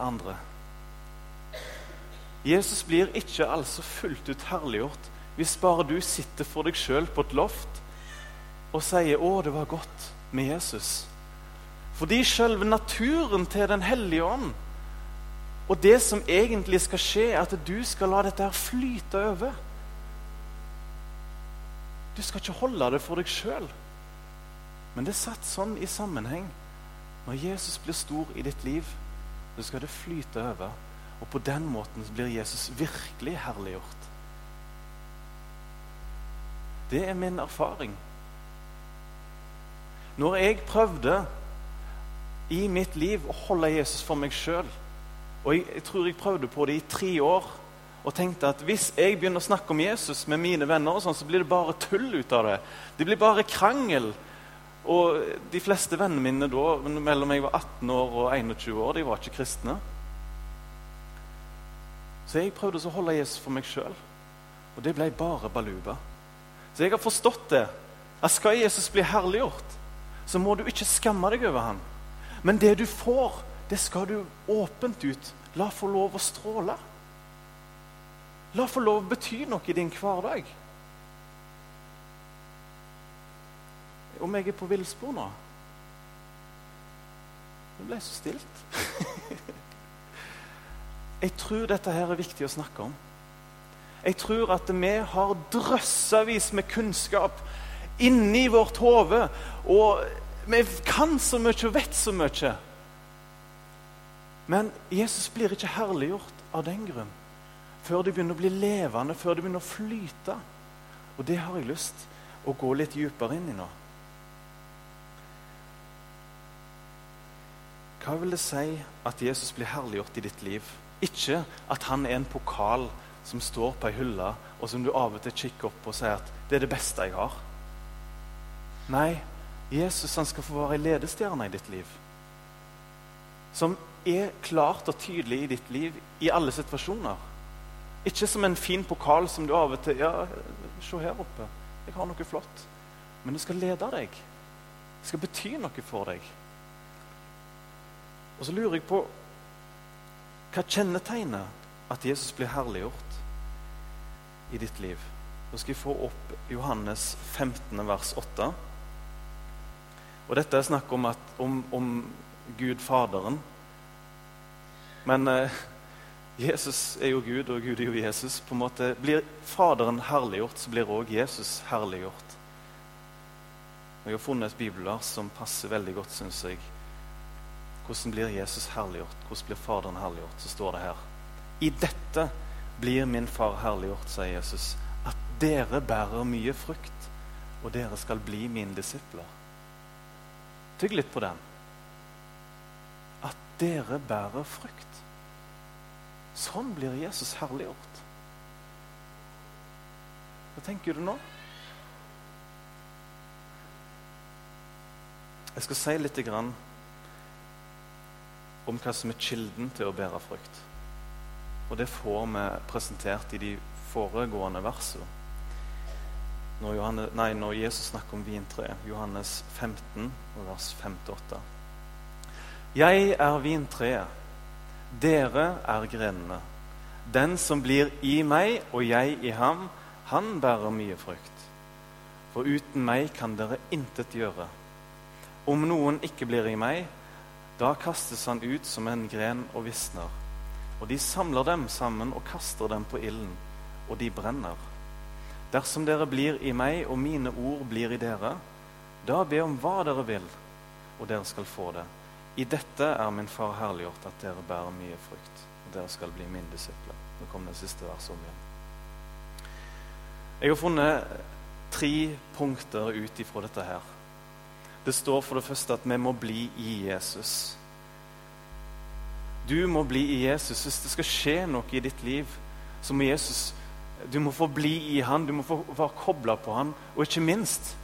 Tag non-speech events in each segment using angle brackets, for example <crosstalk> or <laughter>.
andre. Jesus blir ikke altså fullt ut herliggjort hvis bare du sitter for deg sjøl på et loft og sier 'Å, det var godt med Jesus'. Fordi sjølve naturen til Den hellige ånd og det som egentlig skal skje, er at du skal la dette her flyte over. Du skal ikke holde det for deg sjøl. Men det er satt sånn i sammenheng. Når Jesus blir stor i ditt liv, så skal det flyte over. Og på den måten blir Jesus virkelig herliggjort. Det er min erfaring. Når jeg prøvde i mitt liv å holde Jesus for meg sjøl, og jeg, jeg, tror jeg prøvde på det i tre år, og tenkte at hvis jeg begynner å snakke om Jesus med mine venner, og sånn, så blir det bare tull ut av det. Det blir bare krangel. Og de fleste vennene mine da, mellom jeg var 18 år og 21 år, de var ikke kristne. Så jeg prøvde å holde Jesus for meg sjøl, og det ble bare baluba. Så jeg har forstått det. At skal Jesus bli herliggjort, så må du ikke skamme deg over ham. Men det du får, det skal du åpent ut la få lov å stråle. La få lov å bety noe i din hverdag. Om jeg er på villspor nå Det ble så stilt. <laughs> jeg tror dette her er viktig å snakke om. Jeg tror at vi har drøssevis med kunnskap inni vårt hode. Og vi kan så mye og vet så mye. Men Jesus blir ikke herliggjort av den grunn før det begynner å bli levende, før det begynner å flyte. Og det har jeg lyst å gå litt dypere inn i nå. Hva vil det si at Jesus blir herliggjort i ditt liv? Ikke at han er en pokal som står på ei hylle, og som du av og til kikker opp og sier at det er det beste jeg har. Nei, Jesus han skal få være ei ledestjerne i ditt liv. Som er klart og tydelig i ditt liv i alle situasjoner. Ikke som en fin pokal som du av og til Ja, se her oppe. Jeg har noe flott. Men det skal lede deg. Det skal bety noe for deg. Og så lurer jeg på hva kjennetegner at Jesus blir herliggjort i ditt liv? Nå skal jeg få opp Johannes 15, vers 8. Og Dette er snakk om, at, om, om Gud Faderen. Men eh, Jesus er jo Gud, og Gud er jo Jesus. På en måte Blir Faderen herliggjort, så blir òg Jesus herliggjort. Og Jeg har funnet et bibelvers som passer veldig godt, syns jeg. Hvordan blir Jesus herliggjort? Hvordan blir Faderen herliggjort? Så står det her. I dette blir min far herliggjort, sier Jesus, at dere bærer mye frukt, og dere skal bli mine disipler. Tygg litt på den. At dere bærer frukt. Sånn blir Jesus herliggjort. Hva tenker du nå? Jeg skal si litt om hva som er kilden til å bære frukt. Og det får vi presentert i de foregående versene. Når, Johannes, nei, når Jesus snakker om vintreet, Johannes 15, vers 5-8. Jeg er vintreet. Dere er grenene. Den som blir i meg og jeg i ham, han bærer mye frukt. For uten meg kan dere intet gjøre. Om noen ikke blir i meg, da kastes han ut som en gren og visner. Og de samler dem sammen og kaster dem på ilden, og de brenner. Dersom dere blir i meg, og mine ord blir i dere, da be om hva dere vil, og dere skal få det. I dette er min far herliggjort, at dere bærer mye frukt. Og dere skal bli min disipler. Nå kommer det siste verset om igjen. Jeg har funnet tre punkter ut ifra dette her. Det står for det første at vi må bli i Jesus. Du må bli i Jesus. Hvis det skal skje noe i ditt liv, så må Jesus Du må få bli i han, du må få være kobla på han. Og ikke minst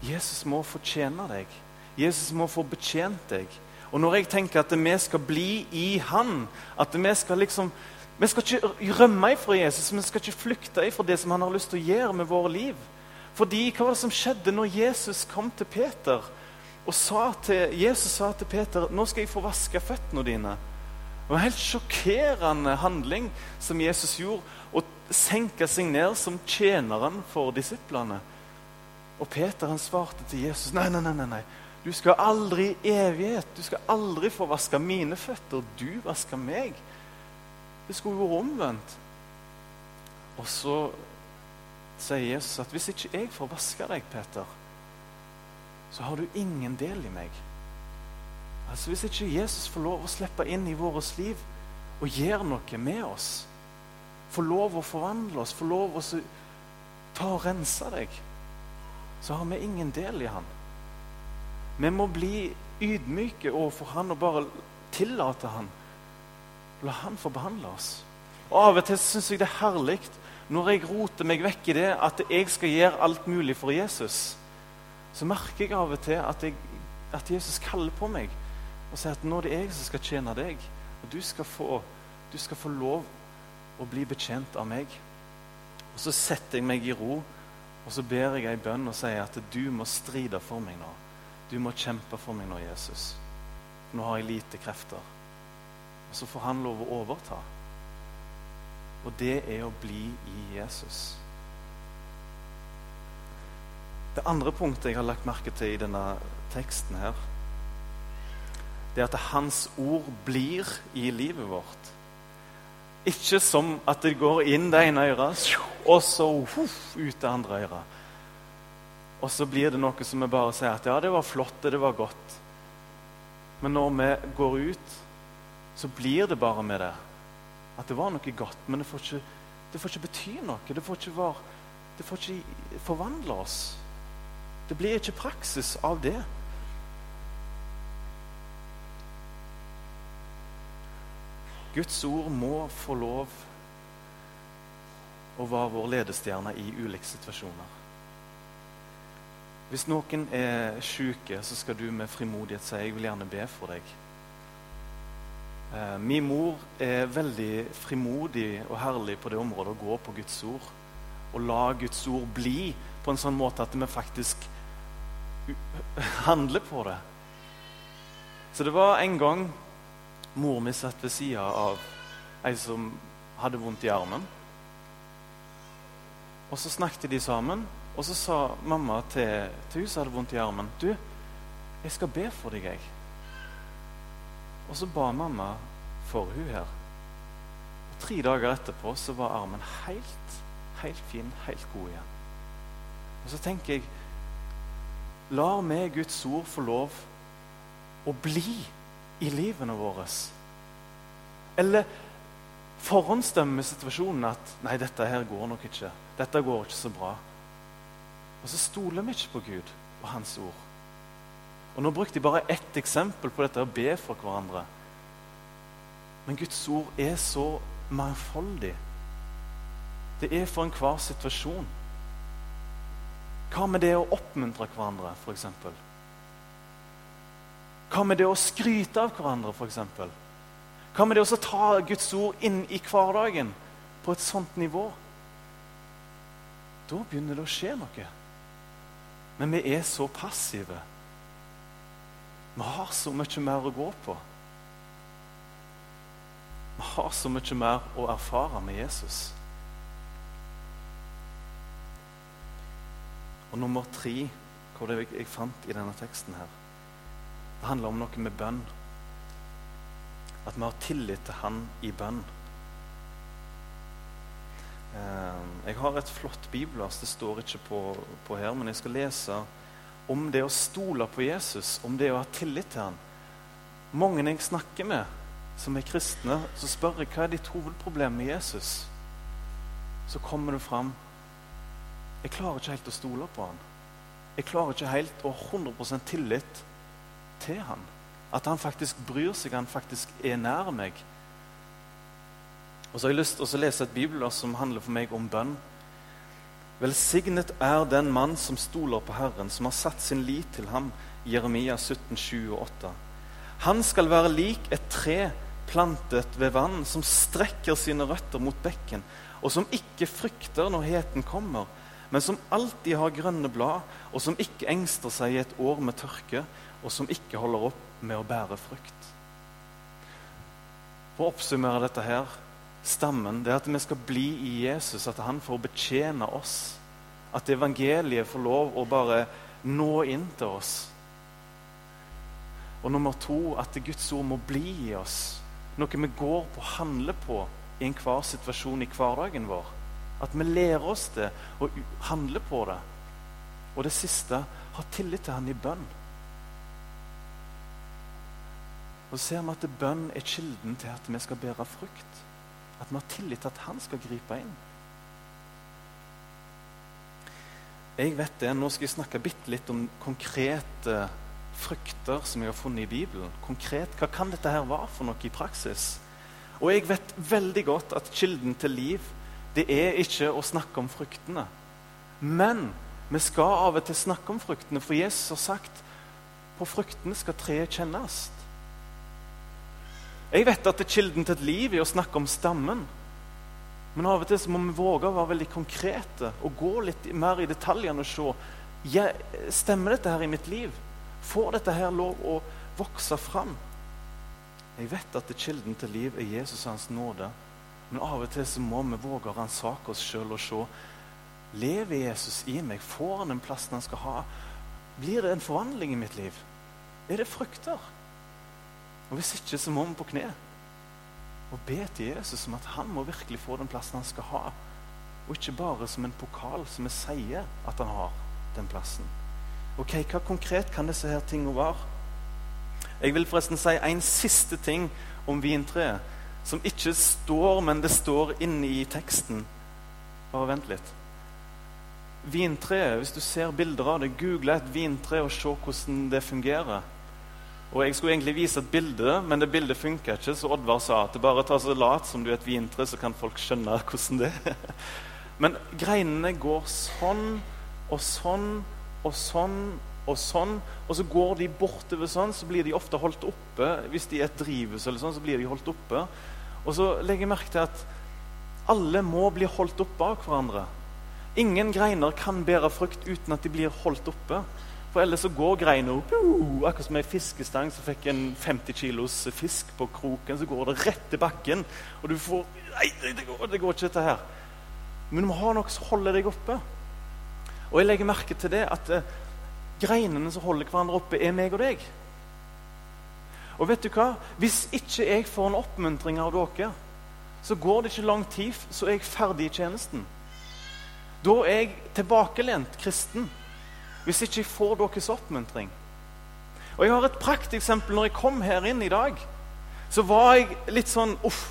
Jesus må fortjene deg. Jesus må få betjent deg. Og når jeg tenker at vi skal bli i Han, at vi skal liksom Vi skal ikke rømme ifra Jesus, vi skal ikke flykte ifra det som han har lyst til å gjøre med våre liv. Fordi hva var det som skjedde når Jesus kom til Peter og sa til, Jesus sa til Peter nå skal jeg få vaske føttene dine? Det var en helt sjokkerende handling som Jesus gjorde, å senke seg ned som tjeneren for disiplene. Og Peter han svarte til Jesus nei, nei, nei, nei. Du skal aldri i evighet du skal aldri få vaske mine føtter. Du vasker meg. Det skulle jo vært omvendt. Og så sier Jesus at hvis ikke jeg får vaske deg, Peter, så har du ingen del i meg. Altså Hvis ikke Jesus får lov å slippe inn i vårt liv og gjør noe med oss, får lov å forvandle oss, får lov å ta og rense deg, så har vi ingen del i han. Vi må bli ydmyke overfor han og bare tillate han. La han få behandle oss. Og Av og til syns jeg det er herlig når jeg roter meg vekk i det at jeg skal gjøre alt mulig for Jesus. Så merker jeg av og til at, jeg, at Jesus kaller på meg og sier at nå er det jeg som skal tjene deg. Og du skal få, du skal få lov å bli betjent av meg. Og Så setter jeg meg i ro og så ber jeg ei bønn og sier at du må stride for meg nå. Du må kjempe for meg nå, Jesus. Nå har jeg lite krefter. Og Så får han lov å overta. Og det er å bli i Jesus. Det andre punktet jeg har lagt merke til i denne teksten, her, det er at hans ord blir i livet vårt. Ikke som at det går inn det ene øret, og så huff, ut det andre øret. Og så blir det noe som vi bare sier at ja, det var flott, det var godt. Men når vi går ut, så blir det bare med det. At det var noe godt, men det får ikke, det får ikke bety noe. Det får ikke, var, det får ikke forvandle oss. Det blir ikke praksis av det. Guds ord må få lov å være vår ledestjerne i ulike situasjoner. Hvis noen er syke, så skal du med frimodighet si jeg vil gjerne be for deg. Eh, min mor er veldig frimodig og herlig på det området å gå på Guds ord. Og la Guds ord bli på en sånn måte at vi faktisk <laughs> handler på det. Så det var en gang mor mi satt ved sida av ei som hadde vondt i armen. Og så snakket de sammen, og så sa mamma til, til hun som hadde vondt i armen, 'Du, jeg skal be for deg, jeg.' Og så ba mamma for hun her. Og Tre dager etterpå så var armen helt, helt fin, helt god igjen. Og så tenker jeg lar vi Guds ord få lov å bli i livene våre? Eller forhåndsdømmer situasjonen at 'nei, dette her går nok ikke'. Dette går ikke så bra. Og så stoler vi ikke på Gud og Hans ord. Og Nå brukte jeg bare ett eksempel på dette å be for hverandre. Men Guds ord er så mangfoldig. Det er for enhver situasjon. Hva med det å oppmuntre hverandre, f.eks.? Hva med det å skryte av hverandre, f.eks.? Hva med det å ta Guds ord inn i hverdagen på et sånt nivå? Da begynner det å skje noe. Men vi er så passive. Vi har så mye mer å gå på. Vi har så mye mer å erfare med Jesus. Og nummer tre, hva det jeg fant i denne teksten her, det handler om noe med bønn. At vi har tillit til Han i bønn. Eh, jeg har et flott bibelvers, det står ikke på, på, her, men jeg skal lese om det å stole på Jesus, om det å ha tillit til Han. Mange jeg snakker med som er kristne, så spør jeg hva er ditt hovedproblem med Jesus. Så kommer det fram jeg klarer ikke helt å stole på han. Jeg klarer ikke helt å ha 100% tillit til han. At han faktisk bryr seg, han faktisk er nær meg. Og så har jeg lyst til å lese et bibelvers som handler for meg om bønn. Velsignet er den mann som stoler på Herren, som har satt sin lit til ham. Jeremia 17, 7 og 8. Han skal være lik et tre plantet ved vann, som strekker sine røtter mot bekken, og som ikke frykter når heten kommer, men som alltid har grønne blad, og som ikke engster seg i et år med tørke, og som ikke holder opp med å bære frukt. For å oppsummere dette her stammen, det er at vi skal bli i Jesus, at han får betjene oss. At evangeliet får lov å bare nå inn til oss. Og nummer to at Guds ord må bli i oss. Noe vi går på, handler på i enhver situasjon i hverdagen vår. At vi lærer oss det og handler på det. Og det siste ha tillit til Han i bønn. Og så ser vi at bønn er kilden til at vi skal bære frukt. At vi har tillit til at han skal gripe inn. Jeg vet det, Nå skal jeg snakke bitte litt om konkrete frukter som jeg har funnet i Bibelen. Konkret, Hva kan dette her være for noe i praksis? Og jeg vet veldig godt at kilden til liv det er ikke å snakke om fruktene. Men vi skal av og til snakke om fruktene, for Jesus har sagt på fruktene skal treet kjennes. Jeg vet at det er kilden til et liv i å snakke om stammen. Men av og til må vi våge å være veldig konkrete og gå litt mer i detaljene og se ja, stemmer dette her i mitt liv. Får dette her lov å vokse fram? Jeg vet at det kilden til liv er Jesus og hans nåde. Men av og til så må vi våge å ransake oss sjøl og se Lever Jesus i meg? Får han den plassen han skal ha? Blir det en forvandling i mitt liv? Er det frukter? Og Hvis ikke, så må vi på kne og be til Jesus om at han må virkelig få den plassen han skal ha. Og ikke bare som en pokal som vi sier at han har den plassen. Ok, Hva konkret kan disse her tingene være? Jeg vil forresten si en siste ting om vintreet. Som ikke står, men det står inne i teksten. Bare vent litt. Vintreet, hvis du ser bilder av det, google et vintre og se hvordan det fungerer. Og Jeg skulle egentlig vise et bilde, men det bildet funka ikke, så Oddvar sa at det bare tar så lat som du er et vintre, så kan folk skjønne hvordan det er. <laughs> Men greinene går sånn og sånn og sånn og sånn. Og så går de bortover sånn, så blir de ofte holdt oppe. Hvis de er et drivhus, eller sånn, så blir de holdt oppe. Og så legger jeg merke til at alle må bli holdt oppe av hverandre. Ingen greiner kan bære frukt uten at de blir holdt oppe. For ellers så går greina opp. Akkurat som ei fiskestang som fikk en 50 kilos fisk på kroken. Så går det rett til bakken, og du får Nei, det går, det går ikke, dette her. Men du må ha noe som holder deg oppe. Og jeg legger merke til det at eh, greinene som holder hverandre oppe, er meg og deg. Og vet du hva? Hvis ikke jeg får en oppmuntring av dere, så går det ikke lang tid, så er jeg ferdig i tjenesten. Da er jeg tilbakelent kristen hvis ikke jeg får deres oppmuntring. Og Jeg har et prakteksempel. Når jeg kom her inn i dag, så var jeg litt sånn Uff,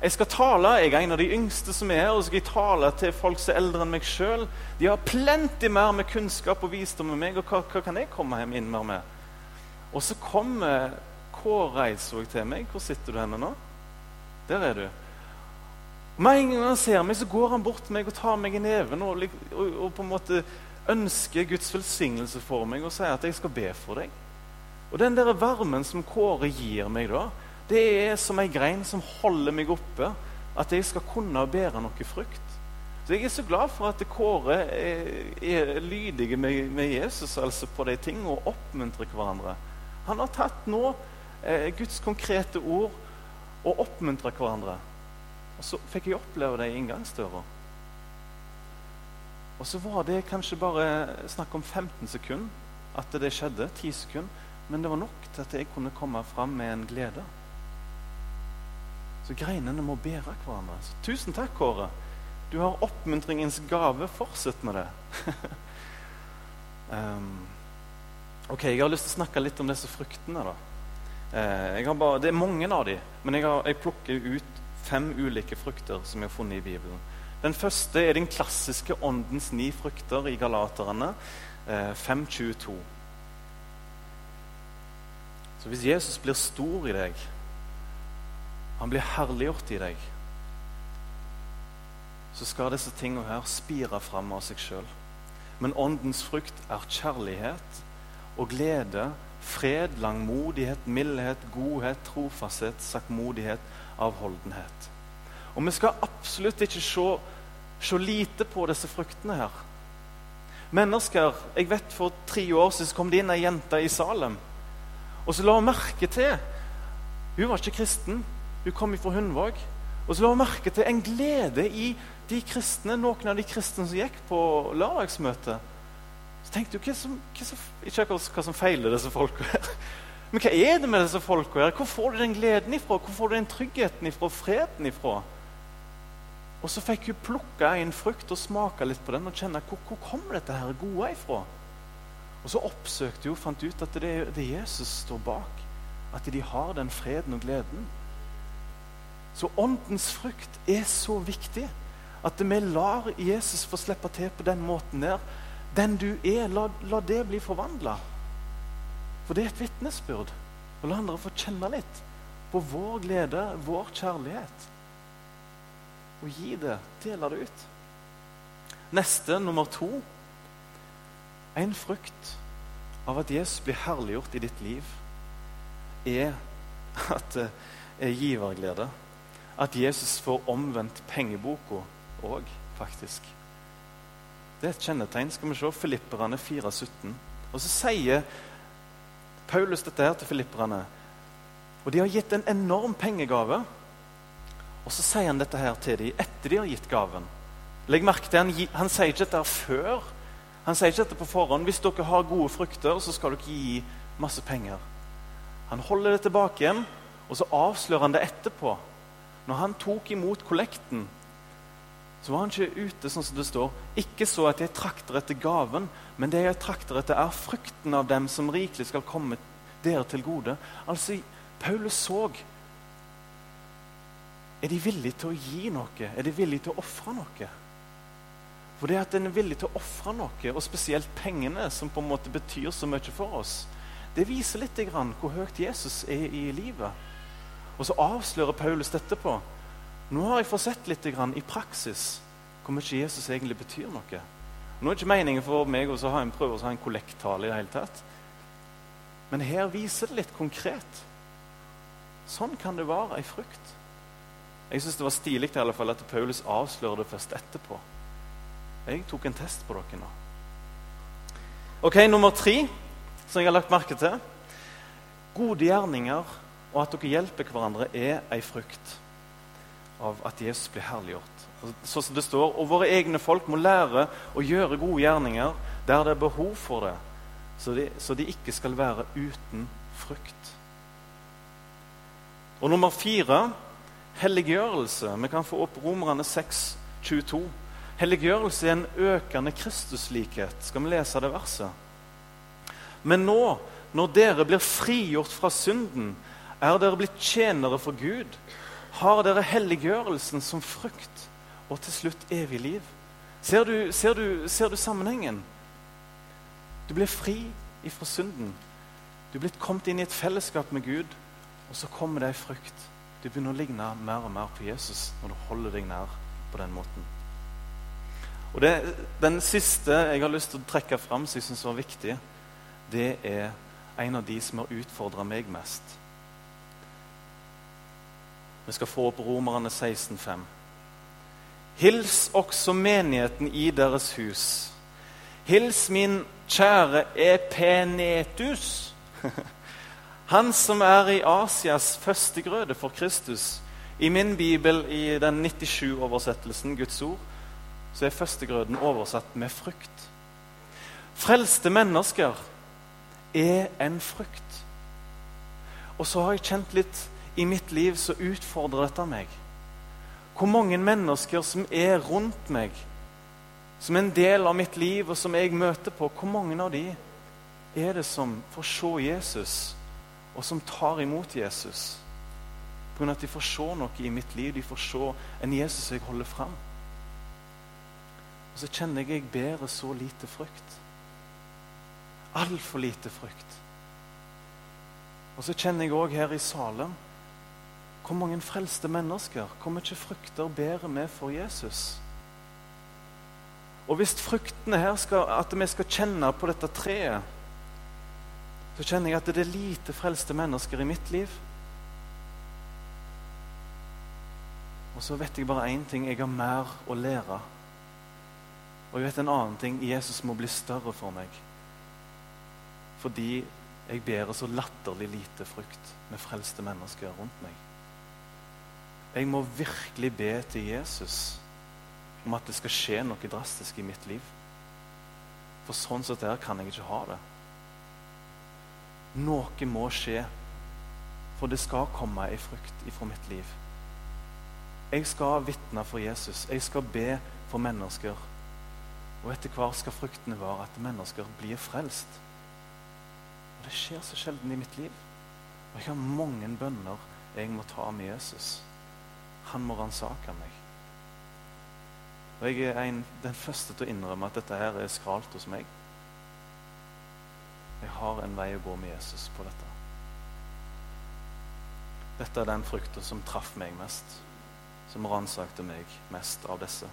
jeg skal tale. Jeg er en av de yngste som er her, og så skal jeg tale til folk som er eldre enn meg sjøl. De har plenty mer med kunnskap og visdom enn meg, og hva, hva, kan jeg komme hjem inn mer med? Og så kommer Kåre Eidsvåg til meg. Hvor sitter du henne nå? Der er du. Med en gang han ser meg, så går han bort til meg og tar meg i neven og, og, og på en måte ønsker Guds velsignelse for meg og sier at jeg skal be for deg. Og Den der varmen som Kåre gir meg da, det er som ei grein som holder meg oppe. At jeg skal kunne bære noe frukt. Så Jeg er så glad for at Kåre er, er lydige med, med, Jesus altså på de tingene og oppmuntrer hverandre. Han har tatt nå eh, Guds konkrete ord og oppmuntra hverandre. Og så fikk jeg oppleve det i inngangsdøra. Og så var det kanskje bare snakk om 15 sekunder at det skjedde. 10 sekunder. Men det var nok til at jeg kunne komme fram med en glede. Så greinene må bære hverandre. Så tusen takk, Kåre. Du har oppmuntringens gave. Fortsett med det. <laughs> um, ok, Jeg har lyst til å snakke litt om disse fruktene. da. Uh, bare, det er mange av dem, men jeg, har, jeg plukker ut fem ulike frukter som jeg har funnet i Bibelen. Den første er den klassiske åndens ni frukter i Galaterne 5.22. Eh, Så hvis Jesus blir stor i deg, han blir herliggjort i deg, så skal disse tingene her spire fram av seg sjøl. Men åndens frukt er kjærlighet og glede, fred, langmodighet, mildhet, godhet, trofasthet, sakkmodighet, avholdenhet. Og vi skal absolutt ikke se, se lite på disse fruktene her. Mennesker, jeg vet For tre år siden kom det inn ei jente i Salem. Og så la hun merke til Hun var ikke kristen, hun kom fra Hundvåg. Og så la hun merke til en glede i de kristne, noen av de kristne som gikk på lørdagsmøtet. Så tenkte hun hva som, hva som, Ikke akkurat hva som feiler disse folka her. Men hva er det med disse folka her? Hvor får du den gleden ifra? Hvor får du den tryggheten ifra? Freden ifra? Og så fikk hun plukke en frukt og smake litt på den og kjenne hvor, hvor kommer dette her gode ifra. Og så oppsøkte hun og fant ut at det er, det Jesus står bak. At de har den freden og gleden. Så åndens frukt er så viktig at vi lar Jesus få slippe til på den måten der. Den du er, la, la det bli forvandla. For det er et vitnesbyrd. Og la andre få kjenne litt på vår glede, vår kjærlighet. Og gi det, dele det ut. Neste, nummer to. En frukt av at Jesus blir herliggjort i ditt liv, er at det er giverglede at Jesus får omvendt pengeboka òg, faktisk. Det er et kjennetegn. Skal vi se Filipperne 4,17. Og så sier Paulus dette her til filipperne. Og de har gitt en enorm pengegave. Og så sier han dette her til dem etter de har gitt gaven. Legg merke til, Han, han sier ikke dette før. Han sier ikke dette på forhånd. Hvis dere har gode frukter, så skal dere gi masse penger. Han holder det tilbake igjen, og så avslører han det etterpå. Når han tok imot kollekten, så var han ikke ute sånn som det står. Ikke så at jeg trakter etter gaven, men det jeg trakter etter, er frukten av dem som rikelig skal komme dere til gode. Altså, Paulus så Er de villige til å gi noe? Er de villige til å ofre noe? For det at en er villig til å ofre noe, og spesielt pengene, som på en måte betyr så mye for oss, det viser litt grann hvor høyt Jesus er i livet. Og så avslører Paulus dette på. Nå har jeg fått sett litt i praksis hvor mye Jesus egentlig betyr noe. Nå er det ikke meningen for meg å ha en prøve å ha en kollekttale. i det hele tatt. Men her viser det litt konkret. Sånn kan det være ei frukt. Jeg syns det var stilig i alle fall at Paulus avslører det først etterpå. Jeg tok en test på dere nå. Ok, Nummer tre, som jeg har lagt merke til. Gode gjerninger og at dere hjelper hverandre, er ei frukt av at Jesus blir herliggjort. Sånn som det står, Og våre egne folk må lære å gjøre gode gjerninger der det er behov for det, så de, så de ikke skal være uten frukt. Og nummer fire helliggjørelse. Vi kan få opp Romerne 6, 22. Helliggjørelse er en økende Kristuslikhet. Skal vi lese det verset? Men nå, når dere blir frigjort fra synden, er dere blitt tjenere for Gud? Har dere helliggjørelsen som frukt og til slutt evig liv? Ser du, ser du, ser du sammenhengen? Du blir fri ifra synden. Du er blitt kommet inn i et fellesskap med Gud, og så kommer det ei frukt. Du begynner å ligne mer og mer på Jesus når du holder deg nær på den måten. Og det, Den siste jeg har lyst til å trekke fram, som jeg syns var viktig, det er en av de som har utfordra meg mest. Vi skal få opp Romerne 16,5. Hils også menigheten i deres hus. Hils min kjære Epenetus, <laughs> han som er i Asias førstegrøde for Kristus. I min bibel, i den 97-oversettelsen, Guds ord, så er førstegrøden oversatt med frukt. Frelste mennesker er en frukt. Og så har jeg kjent litt i mitt liv så utfordrer dette meg. Hvor mange mennesker som er rundt meg, som er en del av mitt liv, og som jeg møter på, hvor mange av de er det som får se Jesus, og som tar imot Jesus? På grunn av at de får se noe i mitt liv, de får se en Jesus jeg holder fram. Og så kjenner jeg jeg bærer så lite frukt. Altfor lite frukt. Og så kjenner jeg òg her i Salem hvor mange frelste mennesker, hvor mye frukter bærer vi for Jesus? Og hvis fruktene her skal, at vi skal kjenne på dette treet, så kjenner jeg at det er lite frelste mennesker i mitt liv. Og så vet jeg bare én ting jeg har mer å lære. Og jeg vet en annen ting Jesus må bli større for meg. Fordi jeg bærer så latterlig lite frukt med frelste mennesker rundt meg. Jeg må virkelig be til Jesus om at det skal skje noe drastisk i mitt liv. For sånn som det kan jeg ikke ha det. Noe må skje, for det skal komme ei frukt ifra mitt liv. Jeg skal vitne for Jesus. Jeg skal be for mennesker. Og etter hvert skal fruktene være at mennesker blir frelst. Og Det skjer så sjelden i mitt liv. Og jeg har mange bønner jeg må ta med Jesus. Han må ransake meg. Og Jeg er en, den første til å innrømme at dette her er skralt hos meg. Jeg har en vei å gå med Jesus på dette. Dette er den frukta som traff meg mest, som ransakte meg mest av disse.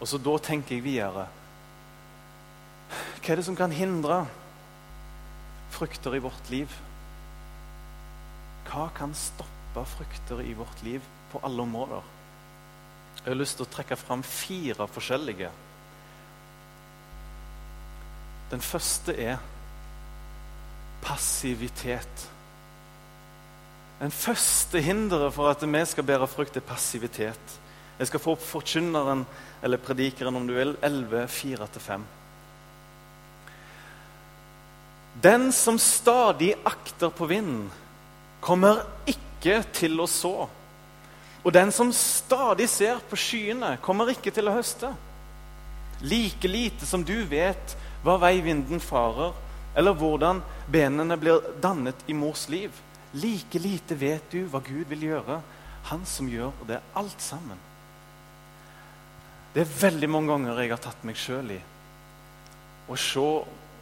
Og så Da tenker jeg videre Hva er det som kan hindre frukter i vårt liv? Hva kan stoppe frukter i vårt liv på alle områder? Jeg har lyst til å trekke fram fire forskjellige. Den første er passivitet. Den første hinderet for at vi skal bære frukt, er passivitet. Jeg skal få opp forkynneren, eller predikeren om du vil, 11, 4-5. Den som stadig akter på vinden, kommer ikke til å så. Og den som stadig ser på skyene, kommer ikke til å høste. Like lite som du vet hva vei vinden farer, eller hvordan benene blir dannet i mors liv, like lite vet du hva Gud vil gjøre, han som gjør det alt sammen. Det er veldig mange ganger jeg har tatt meg sjøl i å se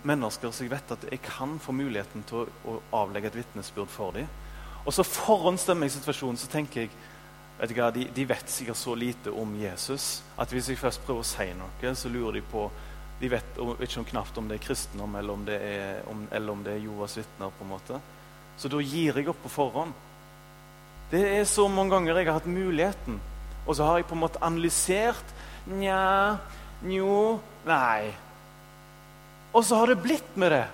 mennesker som jeg vet at jeg kan få muligheten til å, avlegge et vitnesbyrd for dem. Og så forhåndsstemmer jeg situasjonen, så tenker jeg vet hva, de, de, vet sikkert så lite om Jesus at hvis jeg først prøver å si noe, så lurer de på De vet ikke om knapt om det er kristendom eller om det er, om, eller om det er Jovas vitner. på en måte. Så da gir jeg opp på forhånd. Det er så mange ganger jeg har hatt muligheten, og så har jeg på en måte analysert Nja, njo, nei. Og så har det blitt med det.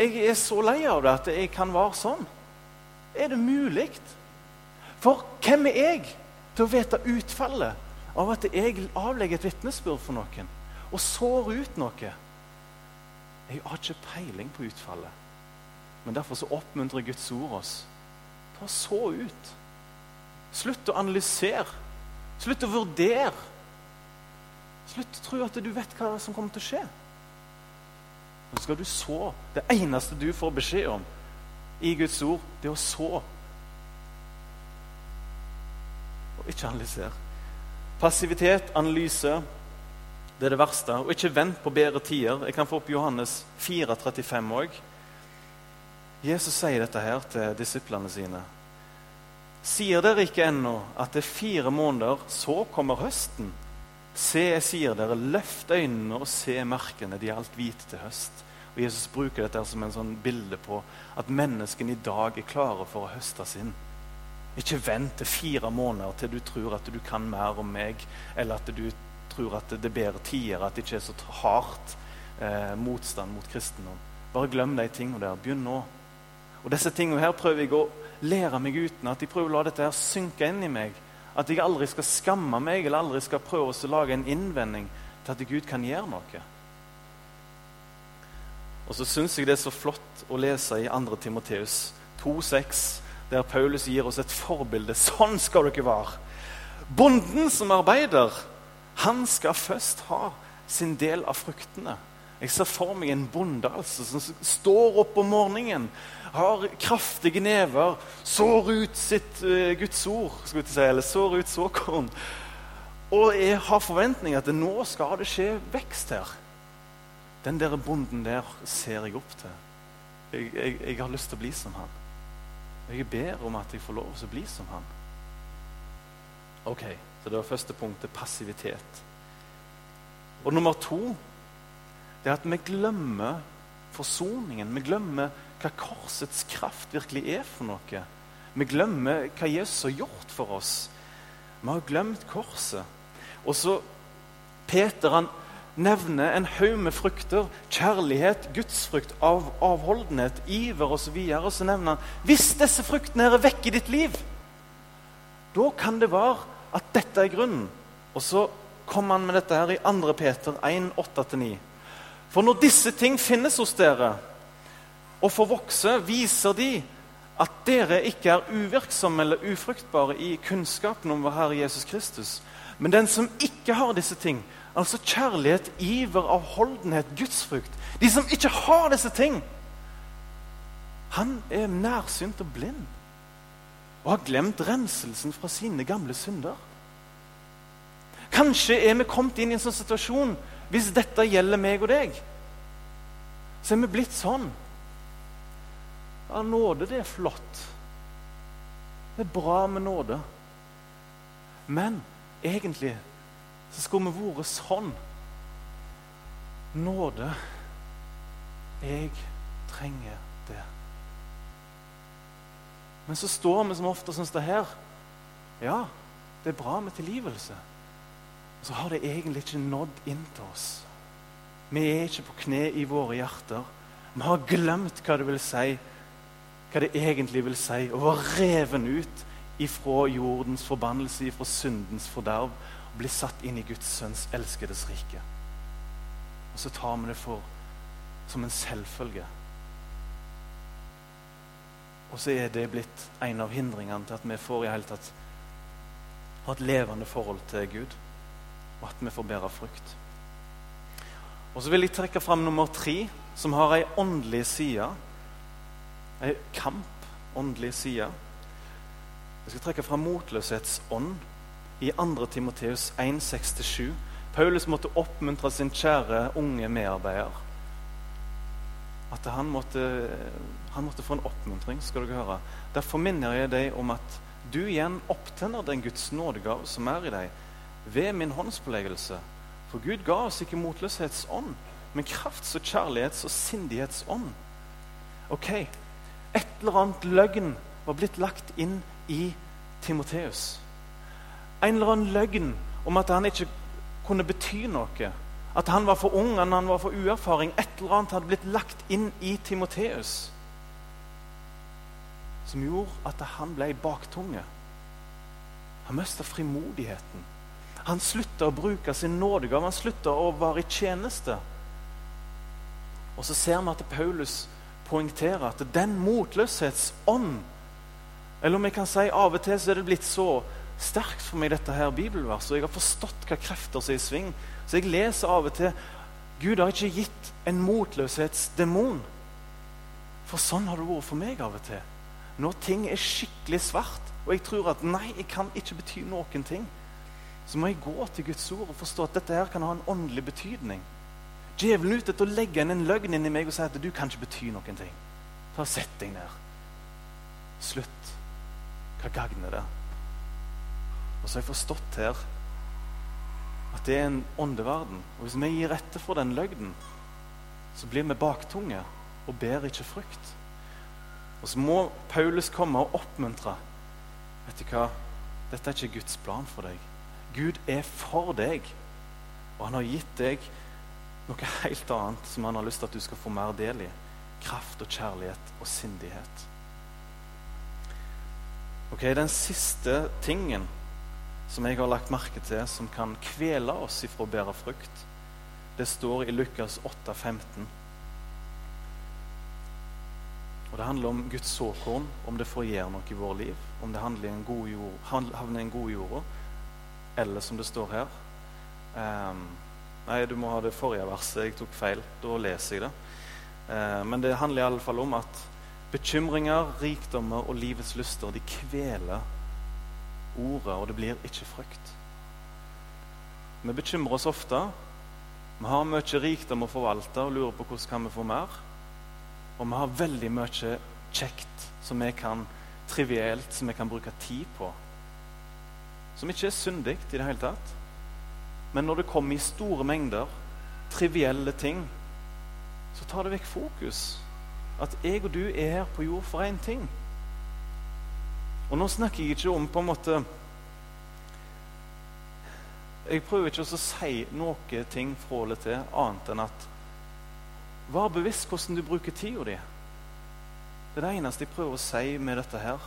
Jeg er så lei av det at jeg kan være sånn. Er det mulig? For hvem er jeg til å vite utfallet av at jeg avlegger et vitnesbyrd for noen og sår ut noe? Jeg har ikke peiling på utfallet. Men derfor så oppmuntrer Guds ord oss til å så ut. Slutt å analysere. Slutt å vurdere. Slutt å tro at du vet hva som kommer til å skje. Nå skal du så. Det eneste du får beskjed om i Guds ord, det er å så. Og ikke analysere. Passivitet, analyse, det er det verste. Og ikke vent på bedre tider. Jeg kan få opp Johannes 4, 35 òg. Jesus sier dette her til disiplene sine. Sier dere ikke ennå at det er fire måneder, så kommer høsten? Se, jeg sier dere, løft øynene og se merkene, de er alt hvite til høst. Og Jesus bruker dette som en sånn bilde på at menneskene i dag er klare for å høste sin. Ikke vent til fire måneder til du tror at du kan mer om meg, eller at du tror at det er bedre tider, at det ikke er så hardt eh, motstand mot kristendom. Bare glem de tingene der. Begynn nå. Og disse tingene her prøver jeg å lære meg uten. At jeg prøver å la dette her synke inn i meg. At jeg aldri skal skamme meg eller aldri skal prøve å lage en innvending til at Gud kan gjøre noe. Og så syns jeg det er så flott å lese i 2. Timoteus 2,6, der Paulus gir oss et forbilde. Sånn skal dere være. Bonden som arbeider, han skal først ha sin del av fruktene. Jeg ser for meg en bonde altså, som står opp om morgenen har kraftige never, sår ut sitt uh, Guds ord, si, eller sår ut såkorn. Og jeg har forventninger at nå skal det skje vekst her. Den der bonden der ser jeg opp til. Jeg, jeg, jeg har lyst til å bli som han. Jeg ber om at jeg får lov til å bli som han. Ok, så det var første punktet passivitet. Og nummer to det er at vi glemmer forsoningen. Vi glemmer hva korsets kraft virkelig er for noe. Vi glemmer hva Jesus har gjort for oss. Vi har glemt korset. Og så Peter han nevner en haug med frukter. Kjærlighet, gudsfrukt, av, avholdenhet, iver osv. Og, og så nevner han hvis disse fruktene er vekk i ditt liv, da kan det være at dette er grunnen. Og så kom han med dette her i 2. Peter 1, 8-9. For når disse ting finnes hos dere og får vokse, viser de at dere ikke er uvirksomme eller ufruktbare i kunnskapen om vår Herre Jesus Kristus. Men den som ikke har disse ting, altså kjærlighet, iver, avholdenhet, gudsfrukt De som ikke har disse ting, han er nærsynt og blind og har glemt renselsen fra sine gamle synder. Kanskje er vi kommet inn i en sånn situasjon hvis dette gjelder meg og deg. Så er vi blitt sånn. Ja, nåde, det er flott. Det er bra med nåde. Men egentlig så skulle vi vært sånn. Nåde. Jeg trenger. Men så står vi som ofte sånn som det her. Ja, det er bra med tilgivelse. Så har det egentlig ikke nådd inn til oss. Vi er ikke på kne i våre hjerter. Vi har glemt hva det vil si hva det egentlig vil si å være reven ut ifra jordens forbannelse, ifra syndens forderv, og bli satt inn i Guds sønns elskedes rike. Og så tar vi det for som en selvfølge. Og så er det blitt en av hindringene til at vi får i hele tatt ha et levende forhold til Gud, og at vi får bære frukt. Og så vil jeg trekke fram nummer tre, som har ei åndelig side ei kamp, åndelig side. Jeg skal trekke fram motløshetsånd i 2. Timoteus 1,6-7. Paulus måtte oppmuntre sin kjære unge medarbeider. At han måtte, han måtte få en oppmuntring. skal dere høre. Derfor minner jeg deg om at du igjen opptenner den Guds nådegave som er i deg, ved min håndspåleggelse. For Gud ga oss ikke motløshetsånd, men krafts- og kjærlighets- og sindighetsånd. Ok, et eller annet løgn var blitt lagt inn i Timoteus. En eller annen løgn om at han ikke kunne bety noe. At han var for ung, han var for uerfaring. Et eller annet hadde blitt lagt inn i Timoteus som gjorde at han ble baktunge. Han mista frimodigheten. Han slutta å bruke sin nådegave, han slutta å være i tjeneste. Og så ser vi at Paulus poengterer at den motløshetsånd Eller om jeg kan si av og til så er det blitt så sterkt for meg, dette her bibelverset, og jeg har forstått hva krefter som er i sving. Så jeg leser av og til Gud har ikke gitt en motløshetsdemon. For sånn har det vært for meg av og til. Når ting er skikkelig svart, og jeg tror at nei, jeg kan ikke bety noen ting, så må jeg gå til Guds ord og forstå at dette her kan ha en åndelig betydning. Djevelen ute etter å legge inn en løgn inn i meg og si at du kan ikke bety noen ting. Ta Sett deg ned. Slutt. Hva gagner det? Og så har jeg forstått her at det er en åndeverden. Og hvis vi gir etter for den løgnen, så blir vi baktunge og ber ikke frukt. Og så må Paulus komme og oppmuntre. Vet du hva? Dette er ikke Guds plan for deg. Gud er for deg, og han har gitt deg noe helt annet som han har lyst til at du skal få mer del i. Kraft og kjærlighet og sindighet. Ok, Den siste tingen som jeg har lagt merke til, som kan kvele oss ifra å bære frukt, det står i Lukas 8, 15. Og Det handler om Guds såkorn, om det forgjer noe i vår liv. Om det handler i en god jord, havner i en god jord, eller som det står her um, Nei, du må ha det forrige verset. Jeg tok feil. Da leser jeg det. Eh, men det handler i alle fall om at bekymringer, rikdommer og livets lyster de kveler ordet, og det blir ikke frykt. Vi bekymrer oss ofte. Vi har mye rikdom å forvalte og lurer på hvordan kan vi få mer. Og vi har veldig mye kjekt som vi kan trivielt som vi kan bruke tid på. Som ikke er syndig i det hele tatt. Men når det kommer i store mengder, trivielle ting, så tar det vekk fokus. At jeg og du er her på jord for én ting. Og nå snakker jeg ikke om på en måte jeg prøver ikke å si noe ting fra eller til annet enn at Vær bevisst hvordan du bruker tida di. Det er det eneste jeg prøver å si med dette her.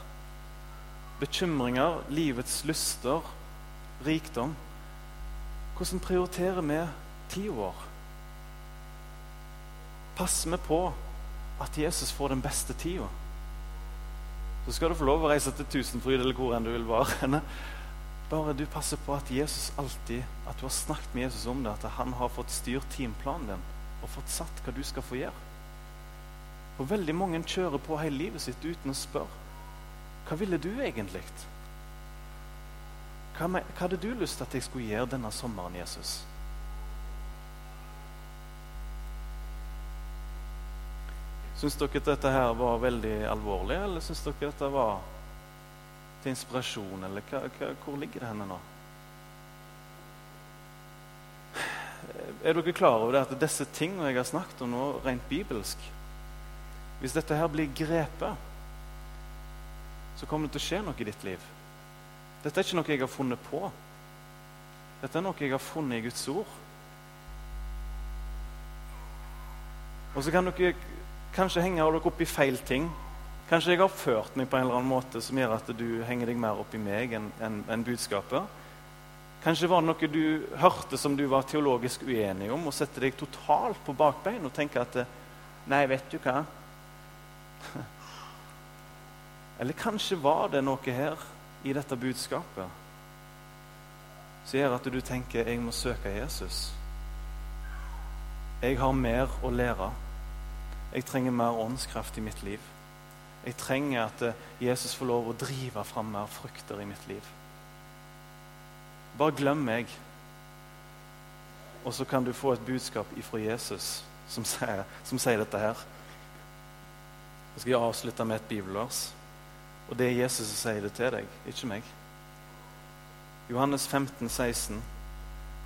Bekymringer, livets lyster, rikdom. Hvordan prioriterer vi tida vår? Passer vi på at Jesus får den beste tida? Så skal du få lov å reise til Tusenfryd eller hvor enn du vil være. Bare du passer på at Jesus alltid, at du har snakket med Jesus om det, at han har fått styrt timeplanen din og fått satt hva du skal få gjøre. Og veldig mange kjører på hele livet sitt uten å spørre. Hva ville du egentlig? Hva, med, hva hadde du lyst til at jeg skulle gjøre denne sommeren, Jesus? Syns dere at dette her var veldig alvorlig, eller syns dere at dette var til inspirasjon? Eller hva, hva, hvor ligger det henne nå? Er dere klar over det at disse tingene jeg har snakket om nå, rent bibelsk Hvis dette her blir grepet, så kommer det til å skje noe i ditt liv. Dette er ikke noe jeg har funnet på. Dette er noe jeg har funnet i Guds ord. Og så kan dere kanskje henger dere opp i feil ting. Kanskje jeg har oppført meg på en eller annen måte som gjør at du henger deg mer opp i meg enn en, en budskapet. Kanskje var det noe du hørte som du var teologisk uenig om, og setter deg totalt på bakbein og tenker at Nei, vet du hva? <laughs> Eller kanskje var det noe her i dette budskapet som gjør at du tenker jeg må søke Jesus. Jeg har mer å lære. Jeg trenger mer åndskraft i mitt liv. Jeg trenger at Jesus får lov å drive fram mer frukter i mitt liv. Bare glem meg. Og så kan du få et budskap ifra Jesus som sier, som sier dette her. Jeg skal avslutte med et bibelvers. Og det er Jesus som sier det til deg, ikke meg. Johannes 15, 16.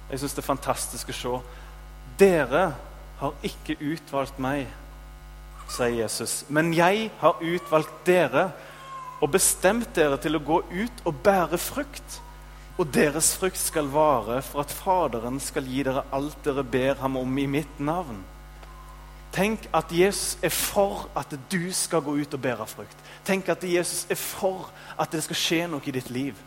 Jeg syns det er fantastisk å se. Dere har ikke utvalgt meg, sier Jesus, men jeg har utvalgt dere og bestemt dere til å gå ut og bære frukt og deres frukt skal vare, for at Faderen skal gi dere alt dere ber ham om i mitt navn. Tenk at Jesus er for at du skal gå ut og bære frukt. Tenk at Jesus er for at det skal skje noe i ditt liv.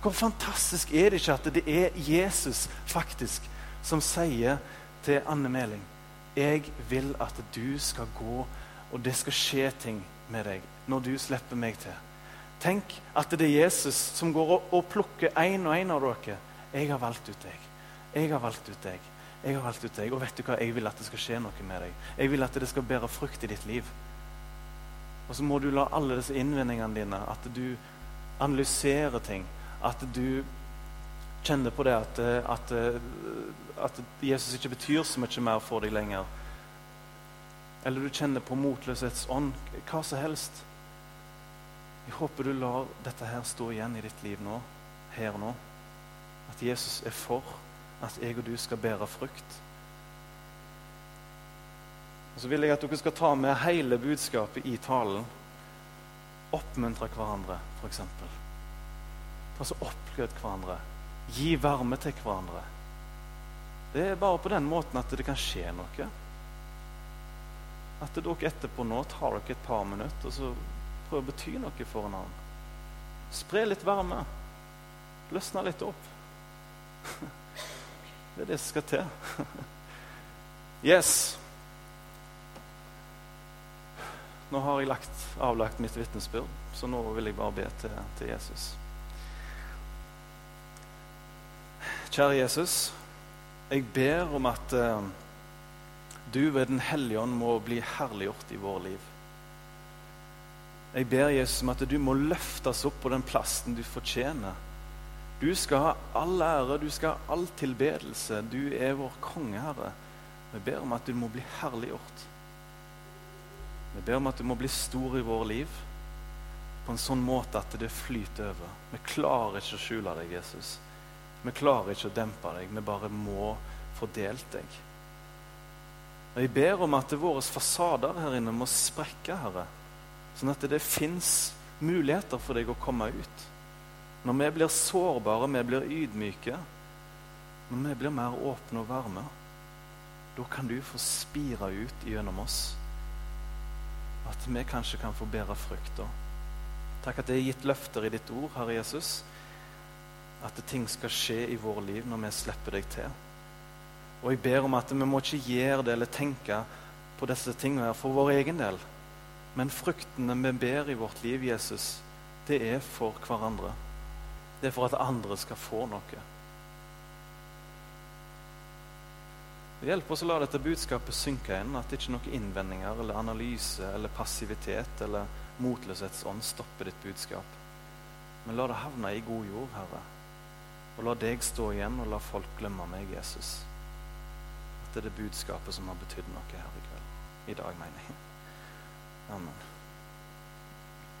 Hvor fantastisk er det ikke at det er Jesus faktisk som sier til Anne Meling Jeg vil at du skal gå, og det skal skje ting med deg når du slipper meg til. Tenk at det er Jesus som går og, plukker én og én av dere. Jeg har valgt ut deg. Jeg har valgt ut deg. Jeg har valgt ut deg. Og vet du hva? Jeg vil at det skal skje noe med deg. Jeg vil at det skal bære frukt i ditt liv. Og så må du la alle disse innvendingene dine, at du analyserer ting, at du kjenner på det at, at, at Jesus ikke betyr så mye mer for deg lenger. Eller du kjenner på motløshetsånd. Hva som helst. Jeg håper du lar dette her stå igjen i ditt liv nå, her nå. At Jesus er for at jeg og du skal bære frukt. Og Så vil jeg at dere skal ta med hele budskapet i talen. Oppmuntre hverandre, f.eks. Altså oppglød hverandre. Gi varme til hverandre. Det er bare på den måten at det kan skje noe. At dere etterpå nå tar dere et par minutter, og så prøver å bety noe for en annen. Spre litt varme. Løsne litt opp. <laughs> Det er det som skal til. <laughs> Yes. Nå har jeg lagt, avlagt mitt vitnesbyrd, så nå vil jeg bare be til, til Jesus. Kjære Jesus, jeg ber om at uh, du ved Den hellige ånd må bli herliggjort i våre liv. Jeg ber Jesus om at du må løftes opp på den plassen du fortjener. Du skal ha all ære, du skal ha all tilbedelse. Du er vår kongeherre. Vi ber om at du må bli herliggjort. Vi ber om at du må bli stor i våre liv på en sånn måte at det flyter over. Vi klarer ikke å skjule deg, Jesus. Vi klarer ikke å dempe deg. Vi bare må få delt deg. Og Jeg ber om at våre fasader her inne må sprekke, Herre. Sånn at det fins muligheter for deg å komme ut. Når vi blir sårbare, vi blir ydmyke, når vi blir mer åpne og varme, da kan du få spire ut gjennom oss. At vi kanskje kan få bære frukt. Takk at det er gitt løfter i ditt ord, Herre Jesus. At ting skal skje i vår liv når vi slipper deg til. Og jeg ber om at vi må ikke gjøre det eller tenke på disse tingene for vår egen del. Men fruktene vi ber i vårt liv, Jesus, det er for hverandre. Det er for at andre skal få noe. Hjelp oss å la dette budskapet synke inn, at ikke noen innvendinger eller analyse eller passivitet eller motløshetsånd stopper ditt budskap. Men la det havne i god jord, Herre. Og la deg stå igjen, og la folk glemme meg, Jesus. At det er det budskapet som har betydd noe her i kveld. I dag, mener jeg. Amen.